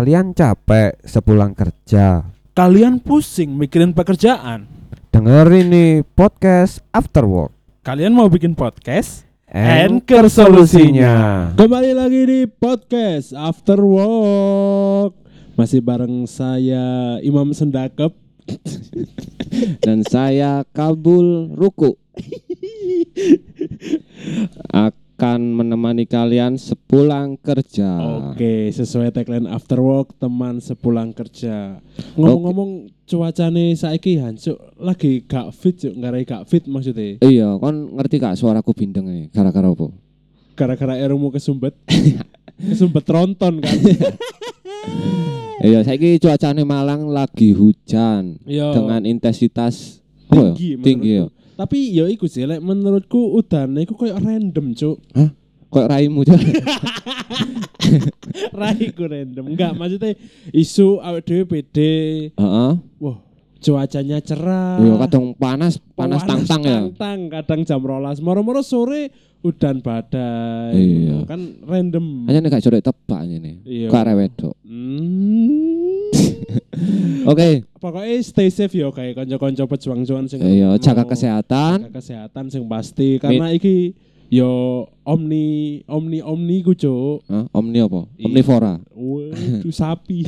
Kalian capek sepulang kerja. Kalian pusing mikirin pekerjaan. Dengerin nih podcast After Work. Kalian mau bikin podcast? Anchor solusinya. Kembali lagi di podcast After Work. Masih bareng saya Imam Sendakep. dan saya Kabul Ruku akan menemani kalian sepulang kerja. Oke, sesuai tagline After Work teman sepulang kerja. Ngomong-ngomong cuacane saiki hancur lagi gak fit cuk, ngarai gak fit maksudnya. Iya, kon ngerti gak suaraku bindeng ya? Gara-gara apa? Gara-gara ermu kesumbet. kesumbet tronton kan. Iya, saiki cuacane Malang lagi hujan Iya. dengan intensitas apa ya? tinggi, tinggi ya. Tapi ya iku sih, lek menurutku udane iku koyo random, Cuk. Kok raimu Cok? Raiku random. Enggak, maksudnya isu awake dhewe pede. Heeh. Wah, cuacanya cerah. Iya, kadang panas, panas tang-tang ya. Tang-tang, kadang jam rolas. Moro-moro sore udan badai. Iya. Kan random. Hanya nih gak jorok tebak. Iya. Kok arek wedok. Hmm. Oke, Pokoknya stay safe yo kayak konco-konco pejuang-juang sing iya jaga kesehatan. jaga kesehatan sing pasti karena iki yo omni omni omni ku cuk Hah? Omni apa? Omnivora. Waduh sapi.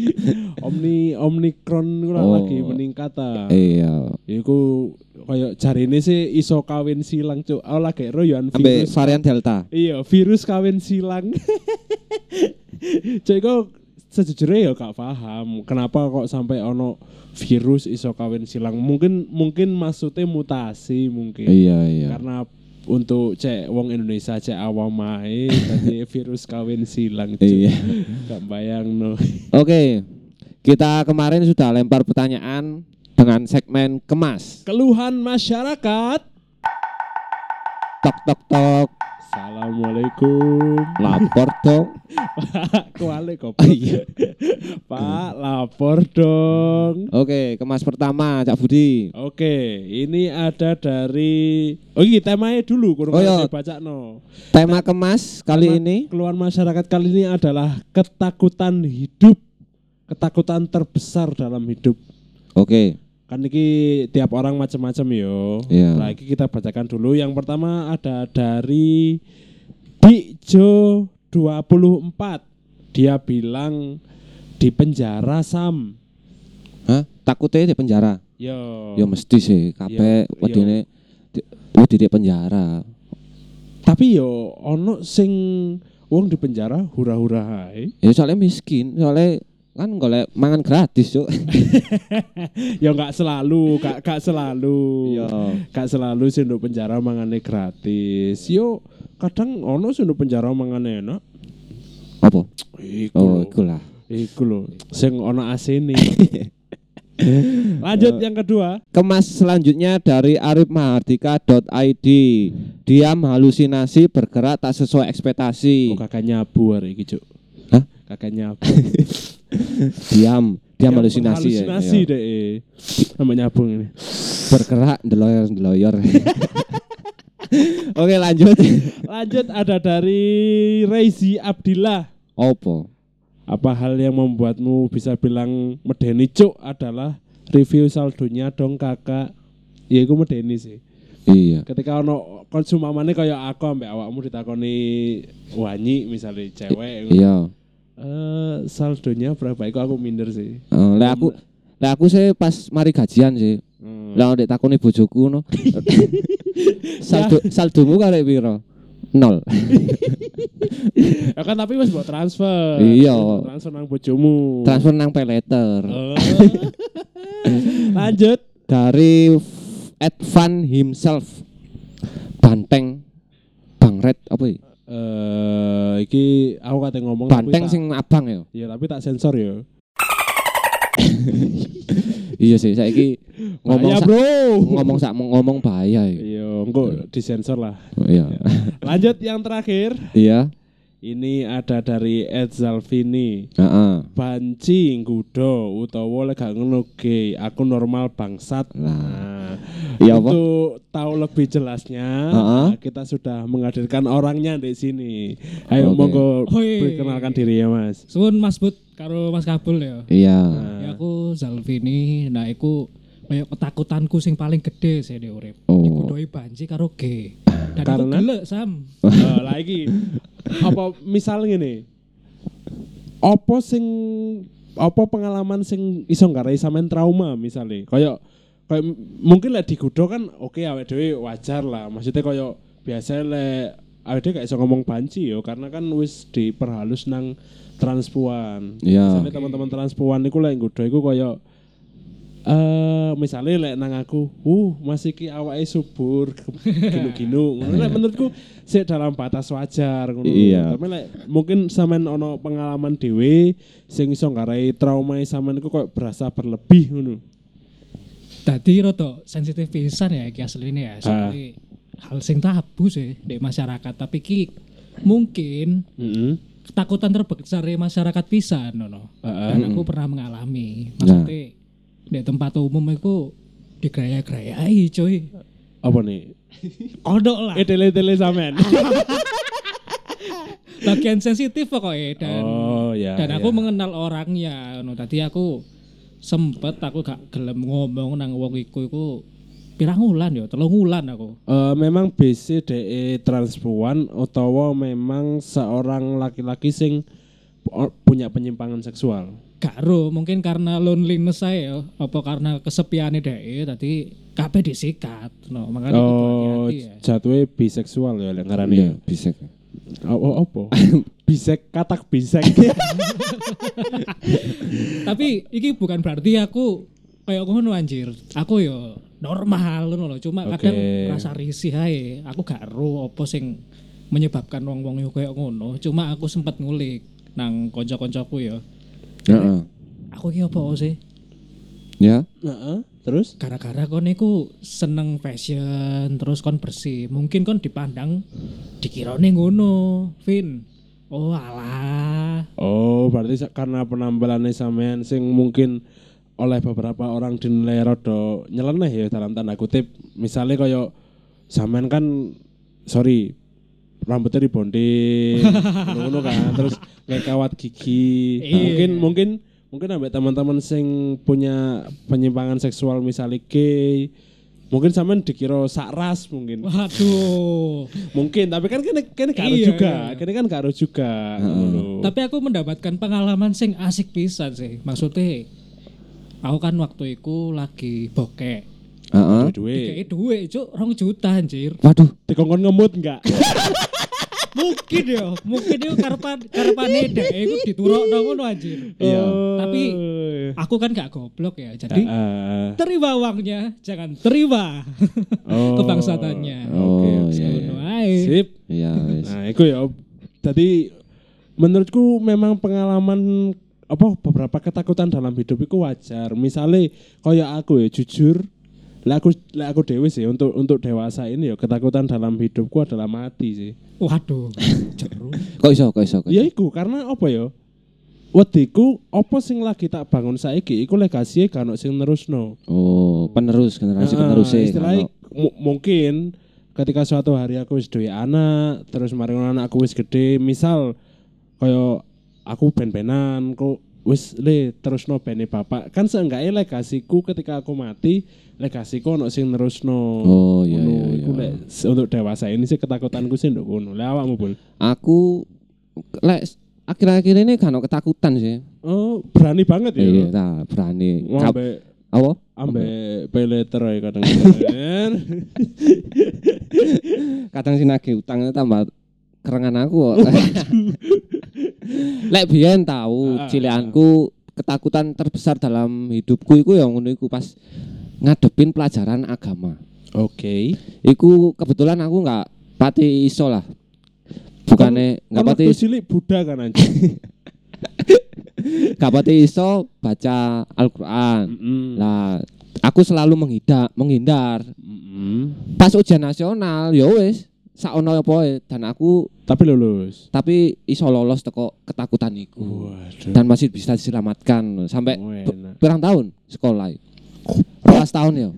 Omni Omikron ku lah Oh. lagi meningkat ta. Iya. Iku koyo jarine sih iso kawin silang cuk. Oh lagi ro yo virus. varian Delta. Iya, virus kawin silang. Cuk iku sejujurnya ya gak paham kenapa kok sampai ono virus iso kawin silang. Mungkin mungkin maksudnya mutasi mungkin. Iya, iya. Karena untuk cek wong Indonesia cek awam mae tadi virus kawin silang. Iya. Gak bayang no. Oke. Kita kemarin sudah lempar pertanyaan dengan segmen kemas. Keluhan masyarakat. Tok tok tok. Assalamualaikum. Lapor dong. Pak, kuali goblok. iya. Pak, lapor dong. Oke, kemas pertama Cak Budi. Oke, ini ada dari Oh iya temanya dulu kurang Oh, iya. baca no. Tema kemas kali Tema ini Keluhan masyarakat kali ini adalah ketakutan hidup. Ketakutan terbesar dalam hidup. Oke. Kan ini tiap orang macam-macam yo. Iya. Lagi kita bacakan dulu. Yang pertama ada dari Dikjo 24. Dia bilang di penjara Sam. Hah? Takutnya di penjara. Yo. Ya mesti sih, kabeh Iya, wedine di- wedi di penjara. Tapi yo ono sing wong di penjara hura-hura hae. Ya soalnya miskin, soalnya kan golek mangan gratis, Cuk. Ya nggak selalu, gak, gak selalu. Iya. Gak selalu sih untuk penjara mangane gratis. Yo kadang ono untuk penjara mangane enak. Apa? Iku Oh, iku lah. Iku lho, sing ono asine. Lanjut yang kedua. Kemas selanjutnya dari arifmahardika.id Diam halusinasi bergerak tak sesuai ekspektasi Oh kakak nyabu hari iki, Cuk. Hah? Kakak nyabu. Diam Diam halusinasi, ya, Halusinasi ya. deh. Sama nyabung ini. Bergerak deloyor deloyor Oke lanjut Lanjut ada dari Rezi Abdillah. Opo Apa hal yang membuatmu bisa bilang medeni cuk adalah review saldonya dong kakak. Ya iku medeni sih. Iya Ketika ono konsumamane kaya aku ambek awakmu ditakoni wanyi misalnya cewek. Iya Eh saldonya berapa? Iku aku minder sih. Eh, Lah aku Lah aku sih pas mari gajian sih Hmm. Lah ndek takoni bojoku no Saldo saldomu karek piro? Nol. Ya kan tapi wis mbok transfer. Iya. Transfer nang bojomu. Transfer nang pay letter. Oh. Lanjut. dari Advan himself Banteng Bangret apa ya? Eh iki aku kate ngomong Banteng sing abang ya. Ya tapi tak sensor ya. Iya sih saiki ngomong Bahaya, sak Bro. ngomong sak ngomong bahaya ya. Iya, engko disensor lah. Oh, Iya. Lanjut yang terakhir. Iya. Ini ada dari Ed Zalvini. Heeh. Banci nggudo utawa lek gak ngono ge, aku normal bangsat. Lah. Nah, Iya apa? untuk tahu lebih jelasnya, Heeh. nah, kita sudah menghadirkan orangnya di sini. Ayo Oke. monggo perkenalkan diri ya, Mas. Suwun Mas Bud karo Mas Kabul ya. Iya. Nah, Ya aku Zalvini, nah iku kaya ketakutanku sing paling gede sih di urip. Oh. Iku doi banci karo G. Dan Karena? Sam. Nah, lagi apa misal ngene. Apa sing apa pengalaman sing iso nggarai sampean trauma misalnya kayak kayak mungkin lah digudo kan oke awake dhewe wajar lah maksudnya kayak biasa le awake dhewe gak iso ngomong banci yo karena kan wis diperhalus nang transpuan Iya. misalnya teman-teman transpuan iku lek nggudo iku kayak eh misalnya lek nang aku, uh masih ki awake subur. Ngono lek menurutku sih dalam batas wajar ngono. Iya. Tapi lek mungkin sampean ono pengalaman dhewe sing iso nggarai trauma sampean iku kok berasa berlebih ngono. Dadi rada sensitif pisan ya iki asline ya. Ah. Soalnya hal sing tabu sih di masyarakat, tapi ki mungkin Heeh. ketakutan terbesar di masyarakat pisan no, Heeh. Dan aku pernah mengalami. Maksudnya di tempat umum itu digeraya-gerayai cuy. Apa nih? Kodok lah. Tele-tele sampean. Bagian sensitif pokoknya dan oh ya. dan aku ya. mengenal orangnya no tadi aku sempet aku gak gelem ngomong nang wong iku iku pirang wulan ya telung wulan aku Eh, memang BC DE transpuan utawa memang seorang laki-laki sing pu- punya penyimpangan seksual. Gak ro mungkin karena loneliness saya apa karena kesepian deh tadi kabeh disikat no makanya Oh, ya. jatuhnya biseksual ya lek ngarani. Iya, ya. bisa. Oh, oh, apa? bisek katak bisek. tapi iki bukan berarti aku kayak ngono anjir aku yo normal ngono loh cuma kadang Oke. rasa risih ae aku gak ro apa sing menyebabkan wong-wong yo kayak ngono cuma aku sempat ngulik nang konco-koncoku ya Heeh. aku ki apa sih Ya. Heeh. Terus? gara-gara kon niku seneng fashion terus kon bersih mungkin kon dipandang dikirane ngono Vin oh alah Oh, berarti karena penampilannya sampean sing mungkin oleh beberapa orang dinilai rada nyeleneh ya dalam tanda kutip. Misalnya kayak sampean kan sorry rambutnya dibonding ngono kan terus kayak kawat gigi Nah, Iya. mungkin mungkin mungkin ambek teman-teman sing punya penyimpangan seksual misalnya gay mungkin sampean dikira sak ras mungkin waduh mungkin tapi kan kene kene harus Iya, juga iya. kene kan gak harus juga ngono. Tapi aku mendapatkan pengalaman sing asik pisan sih. Maksudnya aku kan waktu itu lagi bokek. Heeh. duwe Kayak duit cuk rong juta anjir. Waduh, dikongkon ngemut enggak mungkin ya, mungkin itu karepan karepane dhek iku diturokno ngono anjir. Iya. Tapi aku kan gak goblok ya. Jadi Heeh. terima uangnya, jangan terima Oh. kebangsatannya. Oke, Oh, oke. iya, Ngono ae. Sip. Iya, wis. Nah, itu ya. Tadi menurutku memang pengalaman apa beberapa ketakutan dalam hidup itu wajar. Misalnya kayak aku ya jujur lah aku lah aku dewe sih untuk untuk dewasa ini ya ketakutan dalam hidupku adalah mati sih. Waduh. Kok iso, kok iso, kok Ya iku karena apa ya? Wediku apa sing lagi tak bangun saiki iku legasi kan sing nerusno. Oh, penerus generasi Heeh, penerus istilahnya mungkin ketika suatu hari aku wis duwe anak, terus mari anakku wis gede, misal kaya aku ben-benan kok wis le terus no bene bapak kan seenggaknya legasiku ketika aku mati legasiku ono sing nerusno Oh, iya, iya, iku iya. lek s- untuk dewasa ini sih ketakutanku sih nduk ngono lek awakmu bul Aku lek akhir-akhir ini kan ketakutan sih. oh berani banget ya Iya, tak berani. Ambe Apa? ambe pay letter ya Kadang sih nagih utang tambah kerengan aku. kok. Lek biyen tahu Ah, cilianku ketakutan terbesar dalam hidupku iku ya ngono iku pas ngadepin pelajaran agama. oke Iku kebetulan aku nggak pati iso lah. Bukannya nggak pati waktu cilik Buddha kan anjing nggak pati iso baca Al-Qur'an. Mm-mm. Lah aku selalu menghindar, menghindar. Mm-mm. Pas ujian nasional ya wis saono apa wae dan aku Tapi lulus. tapi iso lolos teko ketakutan iku. Waduh. Dan masih bisa diselamatkan sampai Oh, be- enak. pirang tahun sekolah. Rolas tahun ya.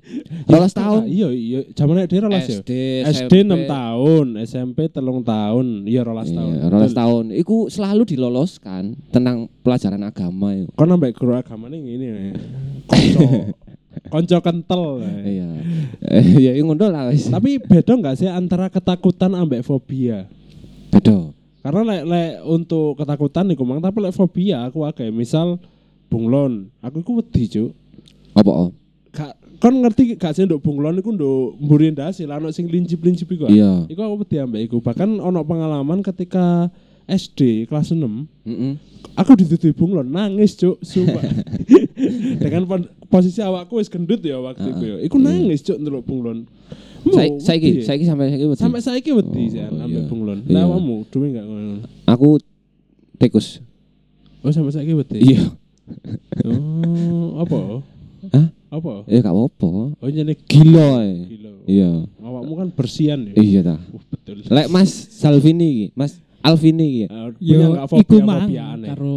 Rolas tahun. Iya, iya. Zaman dia rolas ya. SD, 6 tahun, SMP telung tahun, iya rolas tahun. Iya, rolas tahun. Iku selalu diloloskan tentang pelajaran agama itu. Kau nambah guru agama nih ini ya. Konco. Kental. ya. Iya. Ya iku ngono lah wis. Tapi beda nggak sih antara ketakutan ambek fobia? Beda. Karena lek lek untuk ketakutan nih kumang, tapi lek fobia aku agak misal bunglon, aku iku wedi cuk. Apa? oh? Gak kon ngerti gak sih nduk bunglon iku nduk mburi ndase lah ono sing lincip-lincip iku. ah. Iya. Iku aku wedi ambek iku. Bahkan ono pengalaman ketika SD kelas 6 Heeh. aku ditutui bunglon nangis cuk sumpah dengan pon- posisi awakku wis gendut ya waktu itu ya iku nangis cuk ndelok bunglon saiki ya? saiki sampai saiki wedi. sampai saiki wedi Oh, sih iya. ambek bunglon Iya. lah kamu duwe enggak ngono Aku tikus. oh sampai saiki wedi Iya. oh apa Hah? apa Eh gak apa-apa. oh jadi Gila. eh. gila Iya. awakmu kan bersihan ya Iya ta. Uh, betul Lek Mas Salvini iki, Mas Alvini iki. Ah, punya Yo enggak iku fobia mang fobia aneh karo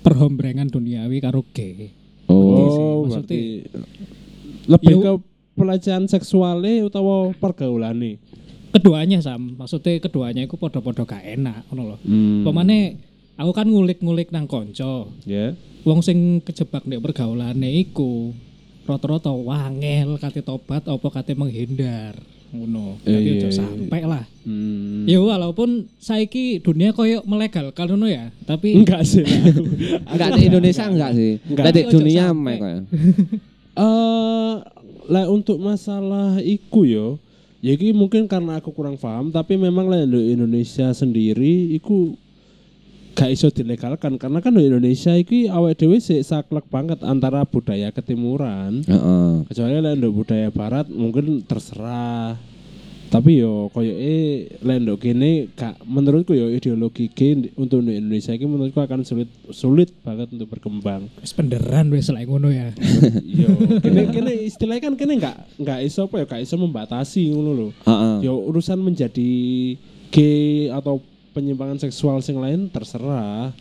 perhombrengan duniawi karo gay. Maksudnya- berarti lebih Yo- ke pelecehan seksualnya utawa pergaulane Keduanya sam, maksudnya keduanya iku podo-podo gak enak ngono lho. Hmm. Pemane aku kan ngulik-ngulik nang konco. Ya. Wong sing kejebak nek pergaulane iku rata-rata wangel kate tobat apa kate menghindar ngono. Eh, iya, aja iya. sampai lah. Hmm. Ya walaupun saiki dunia koyo melegalkan ngono ya, tapi Enggak sih. aku. Enggak di Indonesia enggak sih. Enggak. Enggak di dunia mek kok. Eh, lah untuk masalah iku yo, ya iki mungkin karena aku kurang paham, tapi memang lah Indonesia sendiri iku gak iso dilegalkan karena kan di Indonesia iki awake dhewe sik saklek banget antara budaya ketimuran. Heeh. Kecuali lah di budaya barat mungkin terserah. Tapi yo koyo eh lendok kene gak menurutku yo ideologi gay untuk di Indonesia ini menurutku akan sulit sulit banget untuk berkembang. wis penderan wis lek ngono ya. Yo, kene kene istilahnya kan kene nggak nggak iso apa ya, nggak iso membatasi ngono lho. Heeh. Yo urusan menjadi gay atau penyimpangan seksual sing lain terserah.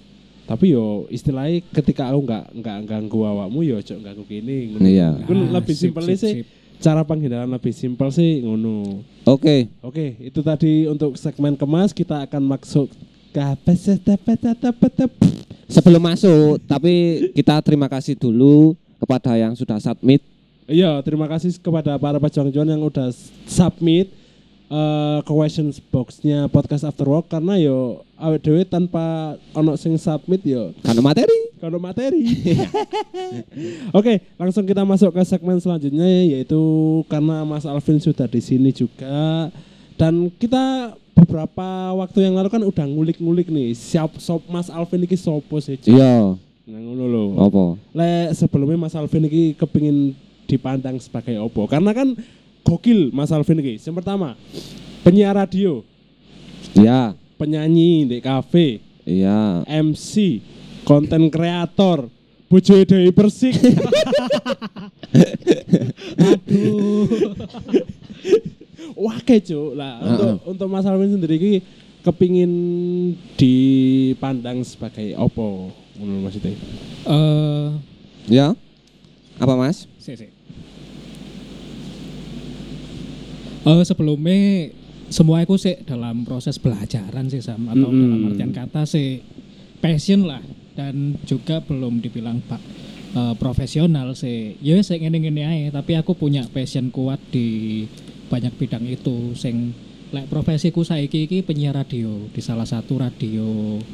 Tapi yo istilahnya ketika aku nggak nggak ganggu awakmu yo cok ganggu kene ngono. Iya. Ah, lebih simpel sih. sip. Cara penghindaran lebih simpel sih ngono. Oke. Oke, itu tadi untuk segmen kemas kita akan masuk ke? Sebelum masuk, tapi kita terima kasih dulu kepada yang sudah submit. Iya, terima kasih kepada para pejuang-pejuang yang udah submit eh questions box-nya podcast after work karena yo awet dhewe tanpa ono sing submit yo Karena materi. kalau materi. Oke, langsung kita masuk ke segmen selanjutnya yaitu karena Mas Alvin sudah di sini juga dan kita beberapa waktu yang lalu kan udah ngulik-ngulik nih siap sop Mas Alvin iki sopo sih. Iya. Nah, ngono lho. Apa? Le sebelumnya Mas Alvin ini kepingin dipandang sebagai opo karena kan gokil Mas Alvin ini. Yang pertama penyiar radio, Iya. penyanyi di kafe, Iya. MC, konten kreator, bojo Dewi Persik. Aduh. Wah cuk lah untuk Heeh. untuk Mas Alvin sendiri ini kepingin dipandang sebagai opo ngono maksudnya. Eh, Ya. Apa Mas? sik sik. Eh sebelumnya semua itu sih dalam proses belajaran sih Sam atau Mm-mm. dalam artian kata sih passion lah dan juga belum dibilang pak eh, profesional sih. Ya saya ngene-ngene aja, tapi aku punya passion kuat di banyak bidang itu sing lek profesiku saiki iki penyiar radio di salah satu radio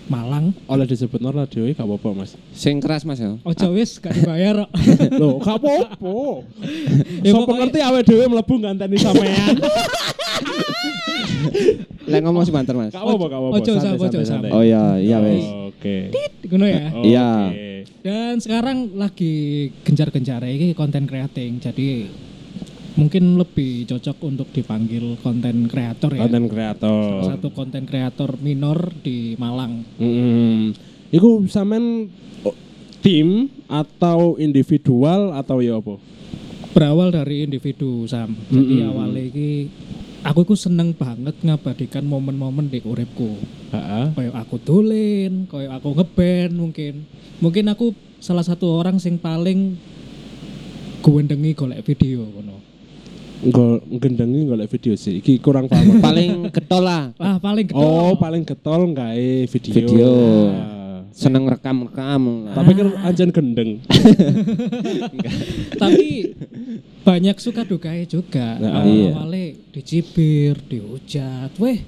Malang. Oleh disebut nor radio gak apa-apa Mas. Sing keras Mas ya. Ojo wis gak dibayar kok. Loh, gak apa-apa. Ya, Sopo pokoknya- ngerti awake dhewe mlebu nganteni sampean. Lek ngomong sebentar Mas. Gak apa-apa, gak apa-apa. Ojo, Santai, Sam, ojo, santai, Sam. santai. Oh iya, iya wes. Oke. Ngono ya. Iya. Oke. Dan sekarang lagi gencar-gencar ini konten creating. Jadi mungkin lebih cocok untuk dipanggil konten kreator ya. Konten Salah kreator. satu konten kreator minor di Malang. Mm Iku sampean oh, tim atau individual atau ya apa? Berawal dari individu Sam. Jadi Mm-mm. awalnya ini aku iku seneng banget ngabadikan momen-momen di uripku. Heeh. Kayak aku dolen, kayak aku ngeband mungkin. Mungkin aku salah satu orang sing paling guwendengi golek video ngono. Nggo gendengi golek video sih. Iki kurang paham. Paling getol lah. Ah, paling gede. oh, paling getol gawe video. Video. Ah. Seneng rekam-rekam. Tapi kan anjen gendeng. tapi banyak suka dukanya juga Nah, awal iya. awalnya dicibir dihujat weh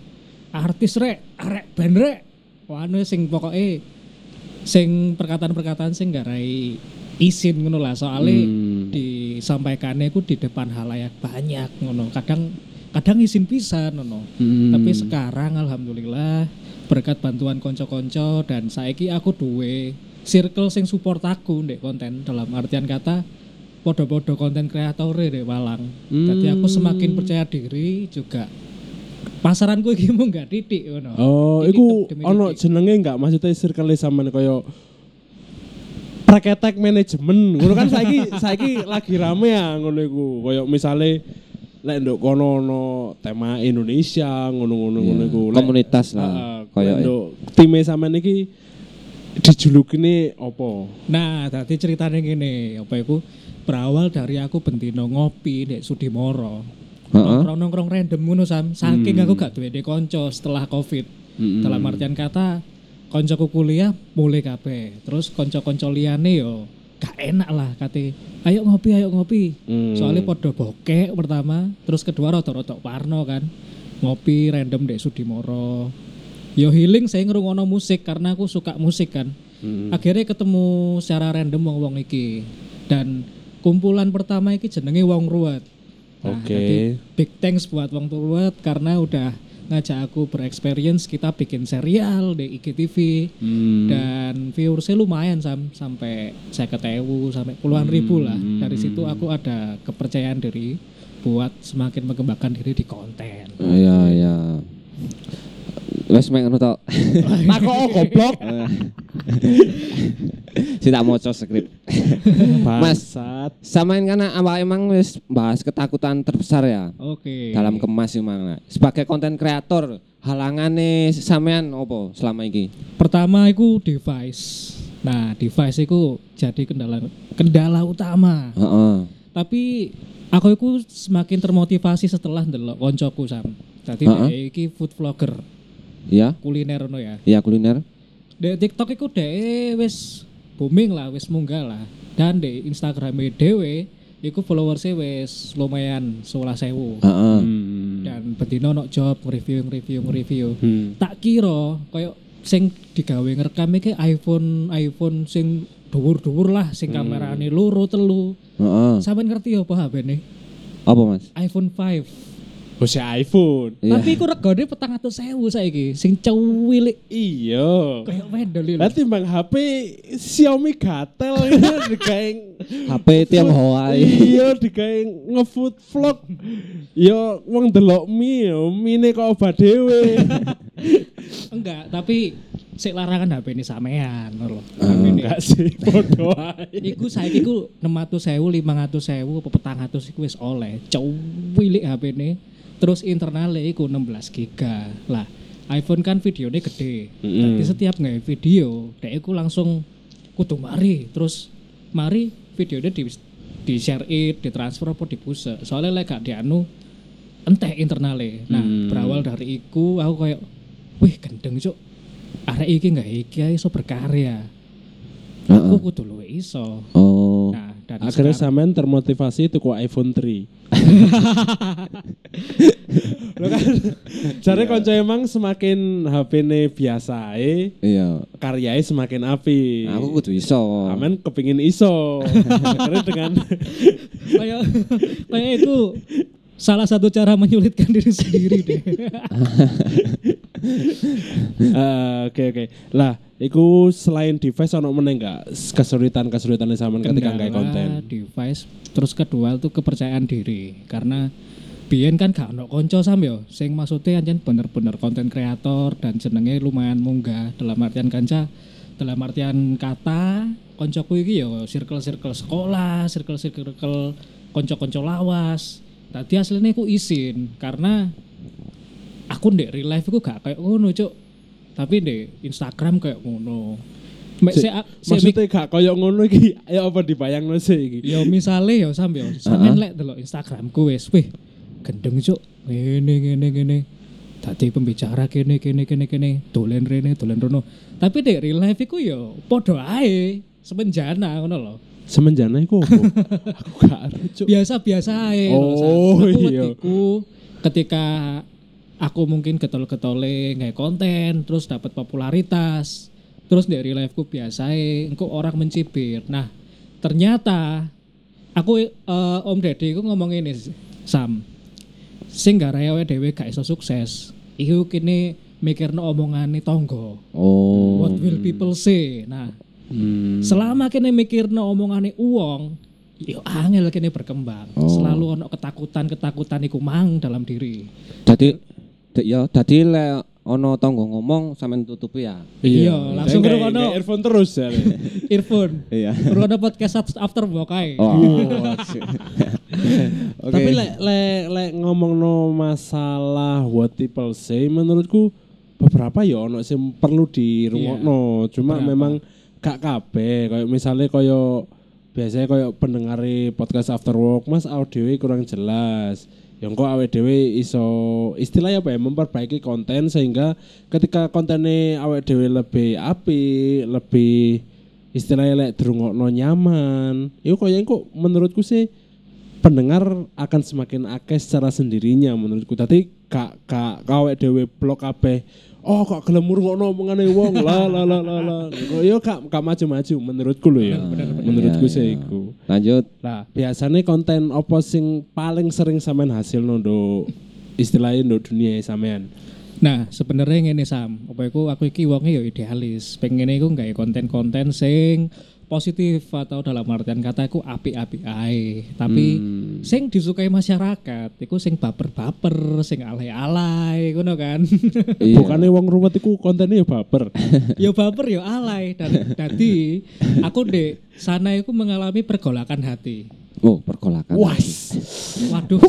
artis rek arek band rek wanu sing pokoknya sing perkataan-perkataan sing gak rai izin ngono lah soalnya Hmm. disampaikannya ku di depan halayak banyak ngono kadang kadang izin pisan ngono Hmm. tapi sekarang alhamdulillah berkat bantuan konco-konco dan saiki aku duwe circle sing support aku ndek konten dalam artian kata podo-podo konten kreator dek Walang. Jadi aku semakin percaya diri juga pasaranku iki mau nggak titik ngono. Oh, iku ono jenenge enggak maksudnya circle sampean kaya praketek manajemen. Ngono kan saiki saiki lagi rame ya ngono iku. Kaya misale lek nduk kono ono tema Indonesia ngono-ngono ngono iku. Lek- Komunitas lah. Heeh, Kayak nduk time sampean iki dijulukine apa? Nah, tadi ceritanya gini, apa itu berawal dari aku bentino ngopi di Sudimoro. Nongkrong-nongkrong random ngono sam. Saking aku gak duwe konco setelah Covid. Mm-mm. Dalam artian kata koncoku kuliah mulai kabeh. Terus konco-konco liyane yo gak enak lah kate. Ayo ngopi, ayo ngopi. Hmm. Soalnya podo bokek pertama, terus kedua rotok-rotok parno kan. Ngopi random di Sudimoro. Yo healing saya ngerungokno musik karena aku suka musik kan. Mm. Akhirnya ketemu secara random wong-wong iki. Dan kumpulan pertama iki jenenge Wong Ruwet. Nah, Oke. jadi big thanks buat Wong Ruwet karena udah ngajak aku berexperience kita bikin serial di IGTV. Hmm. dan viewersnya lumayan sam. Sampai saya ketemu sampai puluhan ribu lah. Dari situ aku ada kepercayaan diri buat semakin mengembangkan diri di konten. Iya, iya. Wes mek ngono tok. Takok oh, goblok. Si tak maca skrip. Mas. Samain karena awak emang wis bahas ketakutan terbesar ya oke dalam kemas emang. Sebagai konten kreator, halangane sampean opo selama ini? pertama itu device nah device itu jadi kendala kendala utama Heeh. tapi aku itu semakin termotivasi setelah ndelok koncoku sam jadi Heeh. dia iki food vlogger Ya, kuliner no ya ya kuliner. di TikTok itu deh wis booming lah wis munggah lah dan di Instagram dewe iku followersnya wis lumayan sebelah sewu Heeh. Hmm. dan bedino no job review review review Hmm. tak kira koyo sing digawe ngerekam iki iPhone iPhone sing dhuwur-dhuwur lah sing kamerane loro telu Heeh. sampean ngerti apa HP ne Apa, Mas? iPhone 5 Si iPhone. Iya. tapi iku regane 400.000 saiki sing cuwilik Iya. kayak vendel lho. Lah timbang HP Xiaomi gatel digawe HP Tionghoa. Iya digawe ngefood vlog. Ya wong delok mie ya mine kok obat dhewe. enggak tapi sik larangan HP ini sampean lho Enggak sih bodoh ae. Iku saiki ku 600.000, 500.000 apa 400 iku wis oleh. Cuwilik HP ini. Terus internalnya iku 16 giga. Lah, iPhone kan videonya gede. Mm-mm. Jadi setiap nggak video, dia iku langsung kudu mari. Terus mari videonya di di share it, ditransfer apa dipuse. Soalnya lek gak dianu enteh internalnya. Nah, Hmm. berawal dari iku aku kayak wih gendeng cuk. Arek iki nggak iki iso berkarya. Aku kudu luwe iso. Oh. Nah, dan Akhirnya sekarang- sampean termotivasi tuku iPhone 3. Lo kan jare kanca emang semakin HP-ne biasa ae, Iya. karyanya semakin api. Nah, aku kudu iso. Amen kepingin iso. Akhirnya dengan kayak kayak itu salah satu cara menyulitkan diri sendiri deh. Eh, Oke oke. Lah, iku selain device ono meneh enggak kesulitan-kesulitan sampean ketika Kendala konten? device terus kedua itu kepercayaan diri. Karena biyen kan gak ono konco sam yo. Sing maksudnya anjen bener-bener konten kreator dan jenenge lumayan munggah. Dalam artian kanca dalam artian kata koncoku iki yo circle-circle sekolah circle-circle konco-konco lawas. Tadi aslinya aku izin. Karena aku ndek real life aku gak kayak ngono, Cuk. Tapi ndek Instagram kayak ngono. Mek Cik, se, se Maksudnya gak koyo ngono iki, ya apa dibayangno sih iki? Ya misale ya Sam ya, sampean lek delok Instagramku wis wih gendeng cuk. Ngene ngene ngene. Dadi pembicara kene kene kene kene, dolen rene dolen rono. Tapi dek real life iku ya padha ae, semenjana ngono lho. Semenjana iku apa? Aku gak ero, Cuk. Biasa-biasa ae. Oh, iya. ketika aku mungkin getol-getole nggak konten terus dapat popularitas terus dari real life ku biasa engko orang mencibir nah ternyata aku eh, Om Deddy ku ngomong ini Sam sing gak rewe dhewe gak iso sukses iku kini mikirno omongane tonggo Oh. what will people say nah Hmm. selama kini mikirno omongane uang yo angel kini berkembang Oh. selalu ono ketakutan ketakutan iku mang dalam diri Jadi d- ya dadi lek ana tangga ngomong sampean tutupi ya. Iya, langsung Kayak- ngrungokno. kayak earphone terus ya. earphone Iya. Corona podcast af- after work ae. Oh. Oke. Tapi lek lek lek ngomongno masalah what people say menurutku beberapa ya ono sing perlu dirungokno. Cuma beberapa. memang gak kabeh kayak misalnya koyo biasanya koyo pendengar podcast after work Mas audio kurang jelas. Yang kok awake dhewe iso istilahnya apa ya memperbaiki konten sehingga ketika kontennya awake dhewe lebih api, lebih istilahnya lek dirungokno nyaman. Itu koyo kok menurutku sih pendengar akan semakin akeh secara sendirinya menurutku. Tadi kak kak kawek dewe blok kabeh. Oh kok gelem ngono omongane wong la la la la la. Kok yo kak kak maju-maju menurutku lho ya. Menurutku Iya, sih iya. iku. Lanjut. Lah, biasanya konten apa sing paling sering sampean hasil ndo istilahnya ndo dunia sampean. Nah, sebenarnya ngene Sam, apa iku aku iki wonge ya idealis. Pengen iku gawe konten-konten sing positif atau dalam artian kata iku api-api ae. Tapi Hmm. sing disukai masyarakat iku sing baper-baper, sing alay-alay ngono kan. Iya. Bukannya wong ruwet iku kontennya ya baper. ya baper ya alay dan dadi aku dek sana iku mengalami pergolakan hati. Oh, pergolakan. Was. Waduh,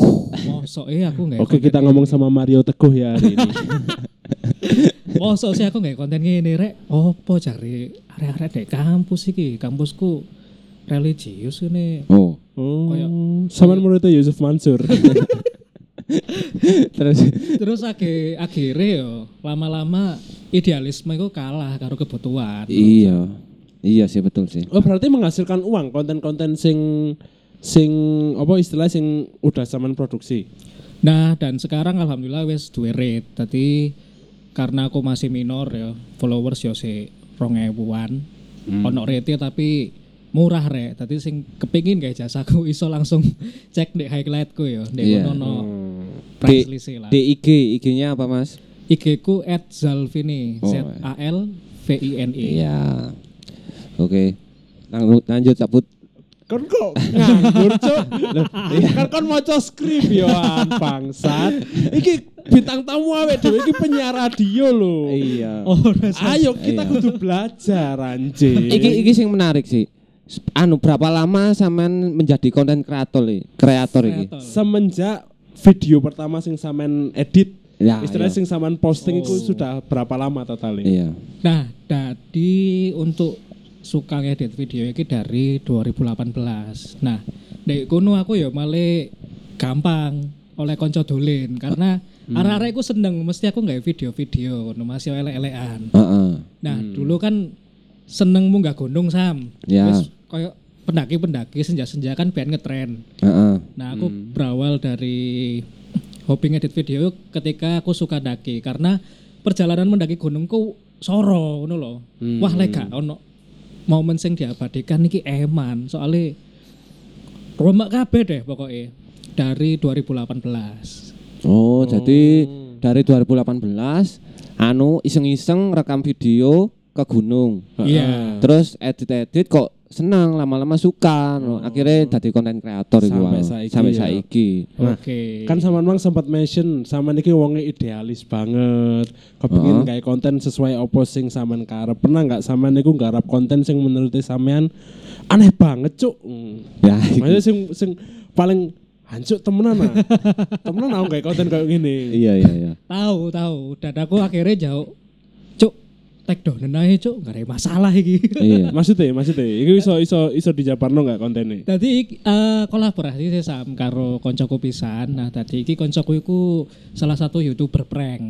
mosok eh aku nggak Oke, kita ngomong sama Mario Teguh ya hari ini. Mosok sih aku nggak konten ngene rek. Opo cari arek-arek dek kampus iki, kampusku religius ini. Oh. Oh, Kayak- sampean muridnya Yusuf Mansur. Terus Terus age akhirnya yo lama-lama idealisme itu kalah karo kebutuhan. iya. Iya sih betul sih. Oh berarti menghasilkan uang konten-konten sing sing apa istilah sing udah zaman produksi. Nah, dan sekarang alhamdulillah wis duwe rate. Tadi karena aku masih minor ya, followers yo si 2000-an. Ono rate tapi murah rek. Tadi sing kepingin gawe jasaku iso langsung cek di highlightku ya. Ndek Iya. ono Di, price list lah. di IG, IG-nya apa Mas? IG ku @zalvini, Oh, Z A L V I N I. Iya. Oke. Lang- Lanjut cabut. Kan kok nganggur cok Loh, Kan kon maca skrip yo an bangsat Iki bintang tamu awake dhewe iki penyiar radio lho Iya. Oh, Ayo kita Iya. kudu belajar anjing Iki iki sing menarik sih. Anu berapa lama sampean menjadi konten kreator iki? Kreator iki? kreator. Semenjak video pertama sing sampean edit Ya, Istilahnya iya. sing sampean posting itu sudah berapa lama totalnya? Iya. Nah, jadi untuk suka ngedit video ini dari 2018. Nah, dari kono aku ya malah gampang oleh konco dolen karena arah-arah aku seneng mesti aku nggak video-video no masih elek-elekan. Heeh. Nah, dulu kan seneng munggah gunung Sam. Ya. Wis koyo pendaki-pendaki senja-senja kan pengen ngetren. Heeh. Nah, aku berawal dari hobi ngedit video ketika aku suka daki karena perjalanan mendaki gunungku soro ngono lho. Wah, lega ono momen sing diabadikan iki eman soalnya rombak kabeh deh pokoknya dari 2018. Oh, jadi dari 2018 anu iseng-iseng rekam video ke gunung. Iya. Terus edit-edit kok senang lama-lama suka. no. Akhirnya jadi konten kreator Sampai wae. saiki Sampai ya. saiki. Oke. Kan sama memang sempat mention sama niki wongnya idealis banget. Kepengin Heeh. kayak konten sesuai opo sing sampean karep. Pernah nggak sama niku nggarap konten sing menurut sampean aneh banget, Cuk. Ya, Maksudnya sing sing paling hancur temenan ah. temenan aku kayak konten kayak gini. Iya iya iya. Tahu tahu dan aku akhirnya jauh. Take down ae cuk, gak ada masalah iki. Iya. Maksudnya, maksudnya, itu iso iso iso dijabarno nggak kontennya? Tadi eh, kolaborasi sih sam karo koncoku pisan. Nah, tadi iki koncoku iku salah satu YouTuber prank.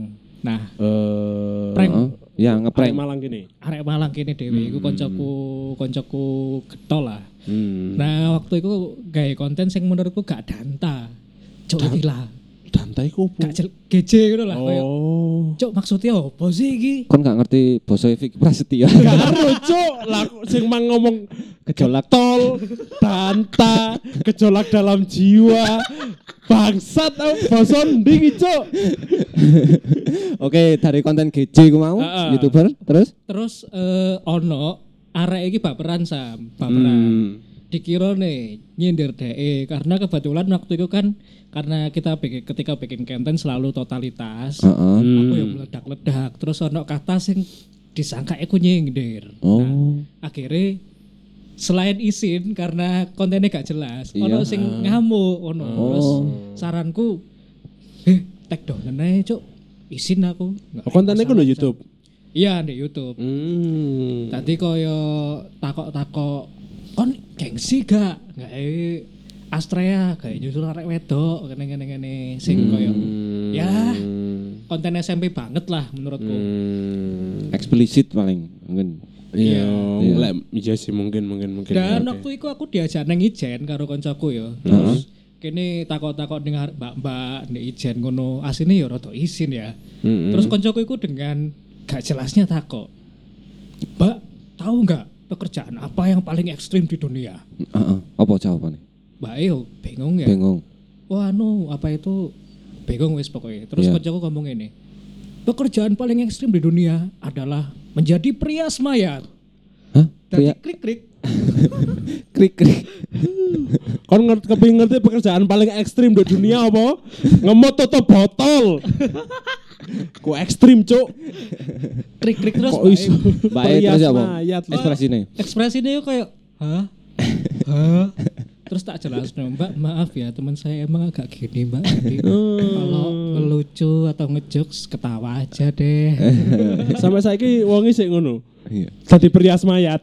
Nah, Eh, Prank. Heeh. Ya Arek ngeprank. Malang gini. arek Malang kene dhewe iku koncoku koncoku getol lah. Hmm. Nah, waktu itu gawe konten sing menurutku gak danta. Cuk iki lah. Dantai kupu. Gak jel geje ngono lah koyo. Oh. Cuk maksudnya apa sih iki? Kon gak ngerti basa Vicky Prasetya. Karo cuk, lah kok sing mang ngomong Gejolak. tol, tanta, gejolak dalam jiwa. Bangsat basa ndi iki, cuk? Oke, dari konten GJ ku mau, Heeh. YouTuber, terus Terus eh ono arek iki baperan sam, baperan. Hmm. Dikira nih nyindir DE karena kebetulan waktu itu kan karena kita bikin, ketika bikin konten selalu totalitas. Heeh. Aku yang meledak-ledak terus ono kata sing disangka aku nyindir. Oh. Nah, akhirnya selain izin karena kontennya gak jelas, Iya. ono sing ngamuk, ono. Terus Oh. saranku, eh take down ae cuk, izin aku. Nggak Oh, kontennya ku masalah, di Sam." YouTube. Iya di YouTube. Hmm. Tadi koyo takok-takok kon gengsi gak? Gak eh Astrea kayak nyusul arek wedok ngene sing koyo ya konten SMP banget lah menurutku. Hmm. Eksplisit paling mungkin. Iya, lek iya sih mungkin mungkin mungkin. Dan Oke. waktu itu aku diajak neng Ijen karo koncoku ya. Terus kene takok-takok dengar mbak-mbak nek Ijen ngono asine ya rada isin ya. Mm-mm. Terus koncoku itu dengan gak jelasnya takok. Mbak, tahu nggak pekerjaan apa yang paling ekstrim di dunia? Heeh. Apa jawabannya? Mbak yo bingung ya. Bingung. Wah, anu apa itu bingung wis pokoknya. Terus Iya. koncoku ngomong ini. Pekerjaan paling ekstrim di dunia adalah menjadi pria semayat. Hah? Dan Pria klik-klik. krik krik. Kon ngerti kepingin ngerti pekerjaan paling ekstrim di dunia apa? Ngemot tutup botol. Ku ekstrim, Cuk. Klik-klik terus Kok iso? Baik terus apa? mayat. Ekspresinya. ekspresinya yuk kayak hah hah terus tak jelas mbak maaf ya teman saya emang agak gini mbak jadi kalau ngelucu atau ngejokes ketawa aja deh Sampai saiki wongi sik ngono. Iya. Dadi perias mayat.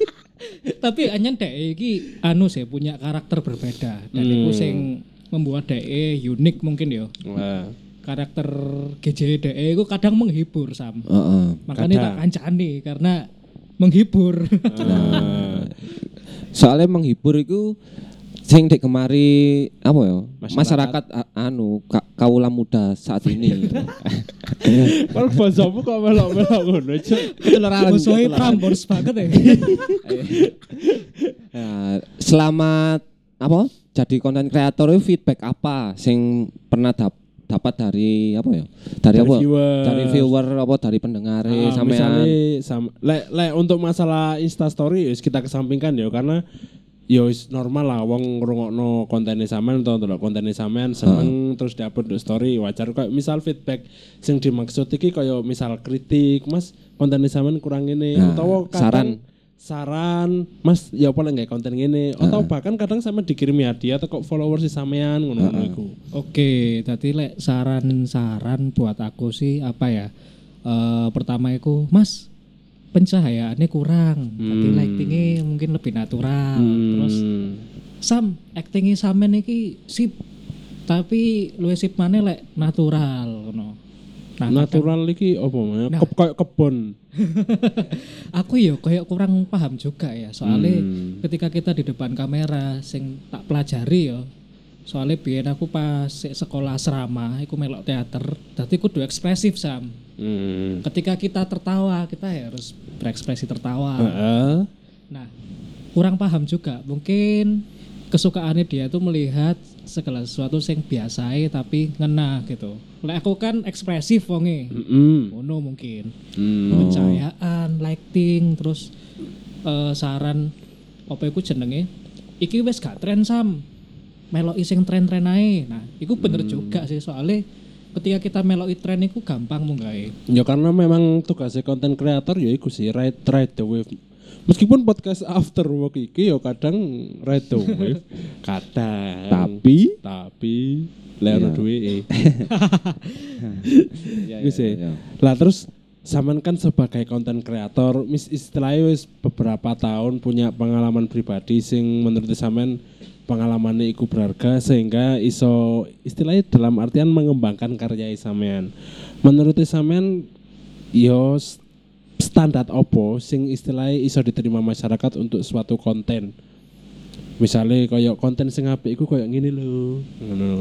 tapi anyen dek iki anu sih punya karakter berbeda dan itu sing membuat dek unik mungkin ya Wah. karakter GJ dek itu kadang menghibur sam Heeh. makanya tak Kadang. kancani karena menghibur Soalnya menghibur itu sing dek kemari apa ya? Masyarakat. Masyarakat, a- anu ka, kaula muda saat ini. Kalau bahasamu kok melok-melok ngono, Cuk. Musuhnya Prambors banget ya Nah, selamat apa? Jadi konten kreator itu feedback apa sing pernah dap- dapat dari apa ya? Dari, Dari apa? viewer. Dari viewer apa dari pendengar Ah, sampean. misalnya sama lek lek untuk masalah Insta story wis kita kesampingkan ya karena ya normal lah wong ngrungokno kontennya sampean atau ndelok kontennya sampean seneng terus diupload di story wajar kok misal feedback sing dimaksud iki kaya misal kritik Mas kontennya sampean kurang ini Nah, atau kadang saran Mas ya apa nggak konten ini atau bahkan kadang sama dikirimi hadiah atau kok followers si sampean ngono-ngono iku Oke, tadi lek saran-saran buat aku sih apa ya? Eh pertama itu, Mas, pencahayaannya kurang. Hmm. lightingnya mungkin lebih natural. Hmm. Terus Sam, actingnya sampean iki sip. Tapi luwih sip mana lek natural ngono. Nah, kadang natural iki apa namanya Nah. Kayak kebon aku ya kayak kurang paham juga ya. Soalnya Hmm. ketika kita di depan kamera sing tak pelajari ya. Soalnya biyen aku pas sekolah asrama, aku melok teater, dadi kudu ekspresif sam. Hmm. Ketika kita tertawa, kita harus berekspresi tertawa. Heeh. Nah, kurang paham juga. Mungkin kesukaannya dia tuh melihat segala sesuatu yang biasa tapi ngena gitu. Lek aku kan ekspresif wonge. Mm-mm. Ngono mungkin. Hmm. Pencahayaan, lighting, terus eh, saran apa iku jenenge? Iki wis gak tren sam. Meloki sing tren-tren ae. Nah, iku bener juga sih soalnya ketika kita meloki tren iku gampang munggahe. Ya karena memang tugasnya konten kreator ya iku sih ride ride the wave Meskipun podcast after work iki yo kadang redo wave. kadang Tapi tapi lero Iya. duwe. ya, Wis ya. Lah terus Saman kan sebagai konten kreator, mis istilahnya wis beberapa tahun punya pengalaman pribadi sing menurut Saman pengalamannya iku berharga sehingga iso istilahnya dalam artian mengembangkan karya sampean. Menurut sampean yo standar opo sing istilahnya iso diterima masyarakat untuk suatu konten. Misalnya kayak konten sing apik iku kayak gini loh. Ngono.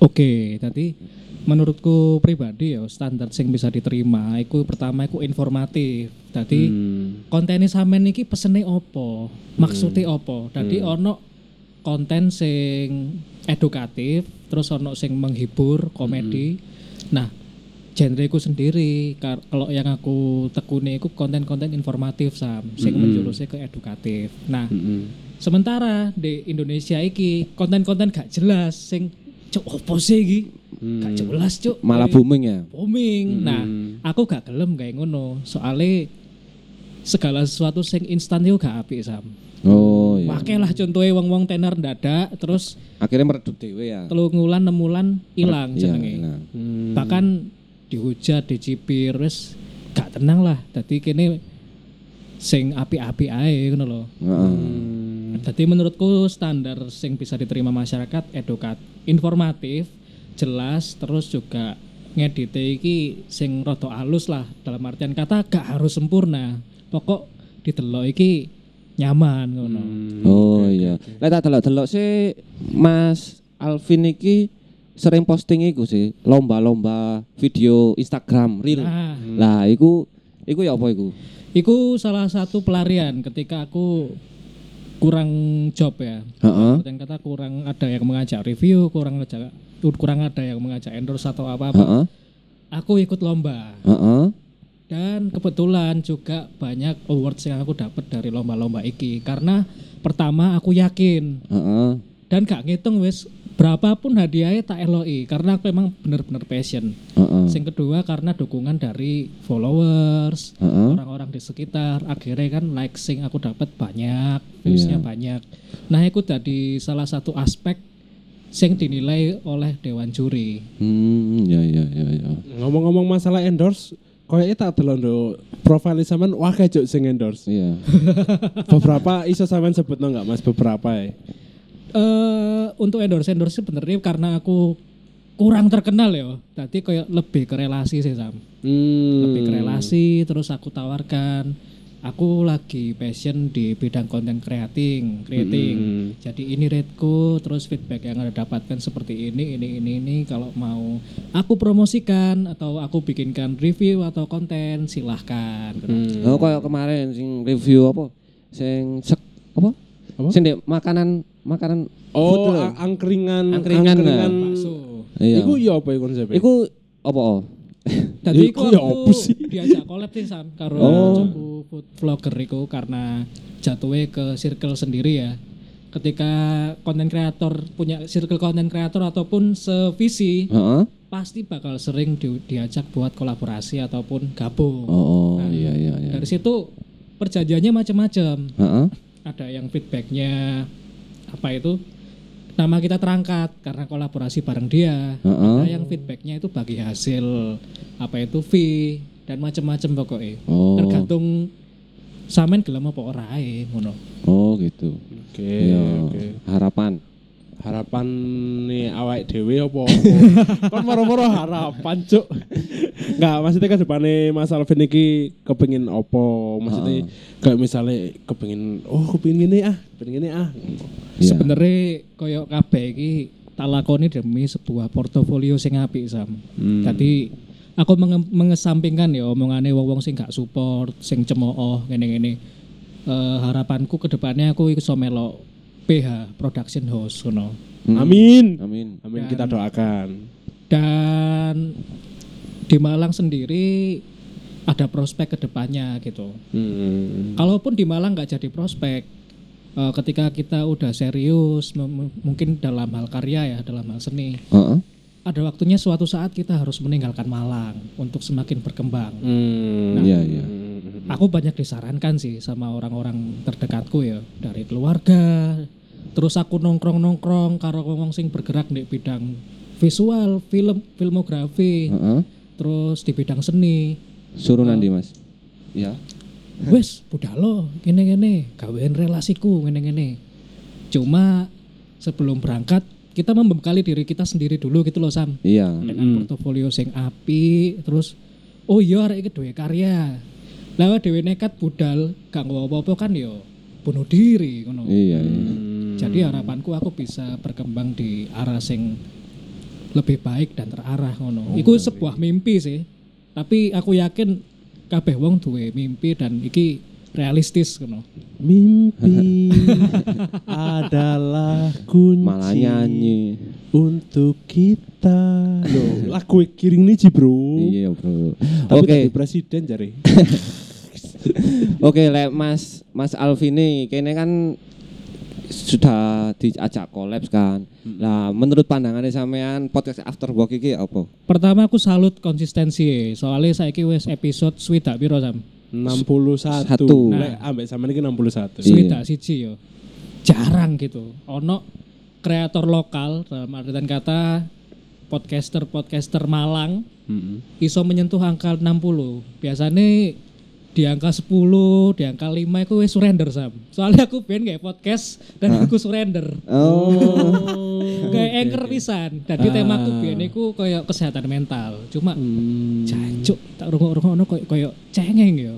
Oke, tadi menurutku pribadi ya standar sing bisa diterima iku pertama iku informatif. Tadi Hmm. kontennya sampean iki pesene opo? Maksudnya opo? Tadi ono konten sing edukatif, terus ono sing menghibur, komedi. Nah, genreku sendiri kalau yang aku tekuni itu konten-konten informatif sam, sing menjurusnya ke edukatif. Nah, Mm-mm. sementara di Indonesia iki konten-konten gak jelas sing cuk opo sih iki? Gak jelas cuk. malah booming ya. booming. Nah, aku gak gelem kayak ngono. Soalnya segala sesuatu sing instan yo gak apik sam. Oh iya. Pakai lah contohnya wong-wong tenar dadak terus Akhirnya meredup dewe ya. telu ngulan enam bulan hilang Iya, jenenge. hilang. Bahkan dihujat, dicipir wis gak tenang lah. Dadi kene sing api-api ae ngono lho. Heeh. Jadi menurutku standar sing bisa diterima masyarakat edukat, informatif, jelas, terus juga ngedite iki sing rada halus lah dalam artian kata gak harus sempurna. Pokok didelok iki nyaman ngono. Oh iya. Lah tak delok-delok sih Mas Alvin iki sering posting iku sih lomba-lomba video Instagram reel. Nah, Lah iku iku ya apa iku? iku salah satu pelarian ketika aku kurang job ya. Heeh. Dan kata kurang ada yang mengajak review, kurang ngajak kurang ada yang mengajak endorse atau apa-apa. Heeh. Aku ikut lomba. Heeh. Dan kebetulan juga banyak awards yang aku dapat dari lomba-lomba iki karena pertama aku yakin Heeh. dan gak ngitung wis berapapun hadiahnya tak eloi karena aku emang bener-bener passion. Heeh. Yang kedua karena dukungan dari followers, Heeh. orang-orang di sekitar. Akhirnya kan like sing aku dapat banyak, viewsnya banyak. Nah itu tadi salah satu aspek yang dinilai oleh dewan juri. Hmm, ya ya ya ya. Ngomong-ngomong masalah endorse, kayaknya tak delok ndo profil sampean wae juk sing endorse. Iya. Beberapa iso sampean sebutno enggak Mas beberapa ya? Eh untuk endorse endorse sebenarnya karena aku kurang terkenal ya. Tadi kayak lebih ke relasi sih Sam. Hmm. Lebih ke relasi terus aku tawarkan aku lagi passion di bidang konten creating, creating. Jadi ini rateku, terus feedback yang ada dapatkan seperti ini, ini, ini, ini. Kalau mau aku promosikan atau aku bikinkan review atau konten, silahkan. Hmm. Oh kayak kemarin sing review apa? Sing sek apa? Apa? Dek makanan makanan food Oh, lho. a- angkringan, Angkringan, nah. Bakso. Iya. Iku ya apa iku konsepnya? Iku apa? oh? Tadi Iku ya apa sih? diajak collab sih Sam karo Oh. food vlogger iku karena jatuhnya ke circle sendiri ya. Ketika konten kreator punya circle konten kreator ataupun sevisi Heeh. pasti bakal sering di- diajak buat kolaborasi ataupun gabung. Oh, Nah, iya iya iya. Dari situ perjanjiannya macam-macam. Heeh. Ada yang feedbacknya apa itu nama kita terangkat karena kolaborasi bareng dia. Heeh. Ada yang feedbacknya itu bagi hasil apa itu fee dan macam-macam pokoknya. Oh. Tergantung samen gelem apa ora ae ngono. Oh gitu. Oke, Iya. oke. Harapan. Harapan nih awake dhewe apa? kan moro-moro harapan, Cuk. Enggak, maksudnya ke depannya Mas Alvin iki kepengin opo? Maksudnya kayak misalnya kepengin oh kepengin ini ah, kepengin ini ah. Iya. Sebenarnya koyo kabeh iki tak lakoni demi sebuah portofolio sing apik Sam. Hmm. Tadi aku menge- mengesampingkan ya omongane wong-wong sing gak support, sing cemooh ngene-ngene. Eh, harapanku ke depannya aku iso melok PH production house ngono. Hmm. Amin. Amin. Amin kita doakan. Dan di Malang sendiri ada prospek ke depannya gitu. Hmm. Kalaupun di Malang nggak jadi prospek, eh, ketika kita udah serius, mungkin dalam hal karya ya, dalam hal seni, Heeh. Ada waktunya suatu saat kita harus meninggalkan Malang untuk semakin berkembang. Hmm. Iya iya. aku banyak disarankan sih sama orang-orang terdekatku ya dari keluarga. Terus aku nongkrong-nongkrong karo wong sing bergerak di bidang visual, film, filmografi, Heeh. terus di bidang seni. Suruh nanti Mas. Ya. Wes, budalo, gini-gini, gawein relasiku, gini-gini. Cuma sebelum berangkat kita membekali diri kita sendiri dulu gitu loh Sam. Iya. dengan portofolio sing api terus oh iya arek iki duwe karya lah dhewe nekat budal gak apa-apa kan yo bunuh diri ngono Iya. iya. jadi harapanku aku bisa berkembang di arah sing lebih baik dan terarah ngono iku sebuah mimpi sih tapi aku yakin kabeh wong duwe mimpi dan iki realistis ngono Mimpi adalah kunci Malah nyanyi. untuk kita. Loh, lagu kiring nih Bro. Iya, Bro. Tapi jadi presiden jare. Oke, lek Mas Mas Alvi ini kayaknya kan sudah diajak kolaps kan. Lah, menurut pandangannya sampean podcast After Work iki apa? pertama aku salut konsistensi soalnya saiki wis episode swidak piro Sam 61. Satu. Lek ambek sama ini 61. Iya. Swidak siji yo. Jarang gitu. Ono kreator lokal dalam artian kata podcaster-podcaster Malang Heeh. iso menyentuh angka 60. Biasanya di angka 10, di angka 5 itu wis surrender Sam. Soalnya aku pengen kayak podcast dan aku surrender. Oh. Kayak anchor pisan. Jadi temaku biyen iku koyo kesehatan mental. Cuma jancuk tak rungok-rungokno koyo koyo cengeng ya.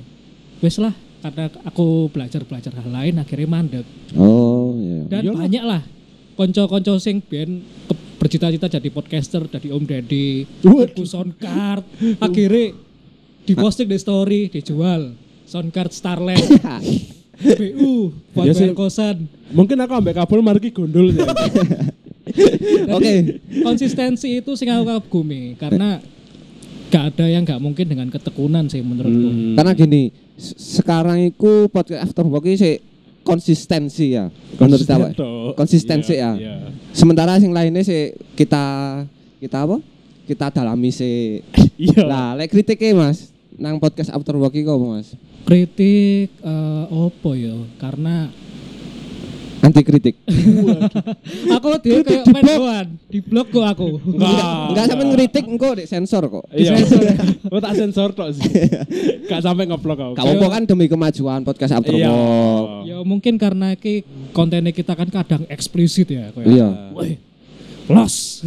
Wis lah karena aku belajar-belajar hal lain akhirnya mandek. Oh, iya. Dan banyak lah konco-konco sing ke- bercita-cita jadi podcaster, jadi Om Deddy, tuku soundcard, akhirnya diposting di story, dijual soundcard Starlet, BU, buat Ya bayar kosan. Mungkin aku ambek kabel marki gondol ya. Oke. Konsistensi itu sing aku kagumi karena gak ada yang gak mungkin dengan ketekunan sih menurutku. Hmm. Karena gini, sekarang itu podcast After Work ini sih konsistensi ya. Menurut. Konsistensi Iya, ya. iya. Sementara yang lainnya sih kita kita apa? Kita dalami sih. Iya. Lah, lek kritiknya Mas, nang podcast After Work iki apa Mas? Kritik eh, opo ya? Karena Anti kritik. aku dia kayak main goan, di blog kok aku. Enggak. Enggak sampe ngeritik engko di sensor kok. Iya. Oh tak sensor tok sih. Gak sampai ngeplok aku. Kamu kan demi kemajuan podcast After Iya. Ya mungkin karena ki kontennya kita kan kadang eksplisit ya kayak. Iya. Woi, los.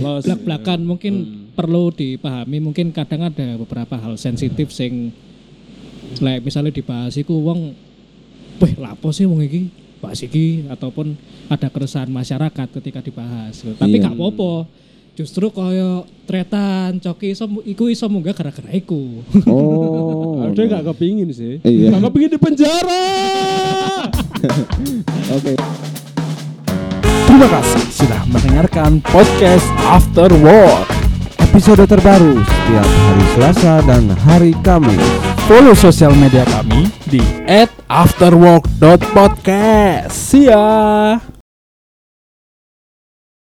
Los. Belak-belakan mungkin perlu dipahami mungkin kadang ada beberapa hal sensitif sing like misalnya dibahas iku wong weh lapo sih wong iki bahas iki ataupun ada keresahan masyarakat ketika dibahas tapi Iya. gak apa-apa justru koyo tretan coki iso iku iso munggah gara-gara iku Oh. Ada gak kepingin sih. Iya. Gak kepingin di penjara. Oke. Terima kasih sudah mendengarkan podcast After Work. Episode terbaru setiap hari Selasa dan hari Kamis. Follow sosial media kami di @afterwork.podcast. See ya.